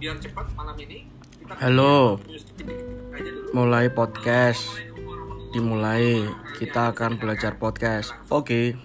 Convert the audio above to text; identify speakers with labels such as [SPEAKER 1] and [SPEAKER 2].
[SPEAKER 1] biar cepat malam ini kita
[SPEAKER 2] Halo, mulai podcast. Dimulai, kita akan belajar podcast. Oke.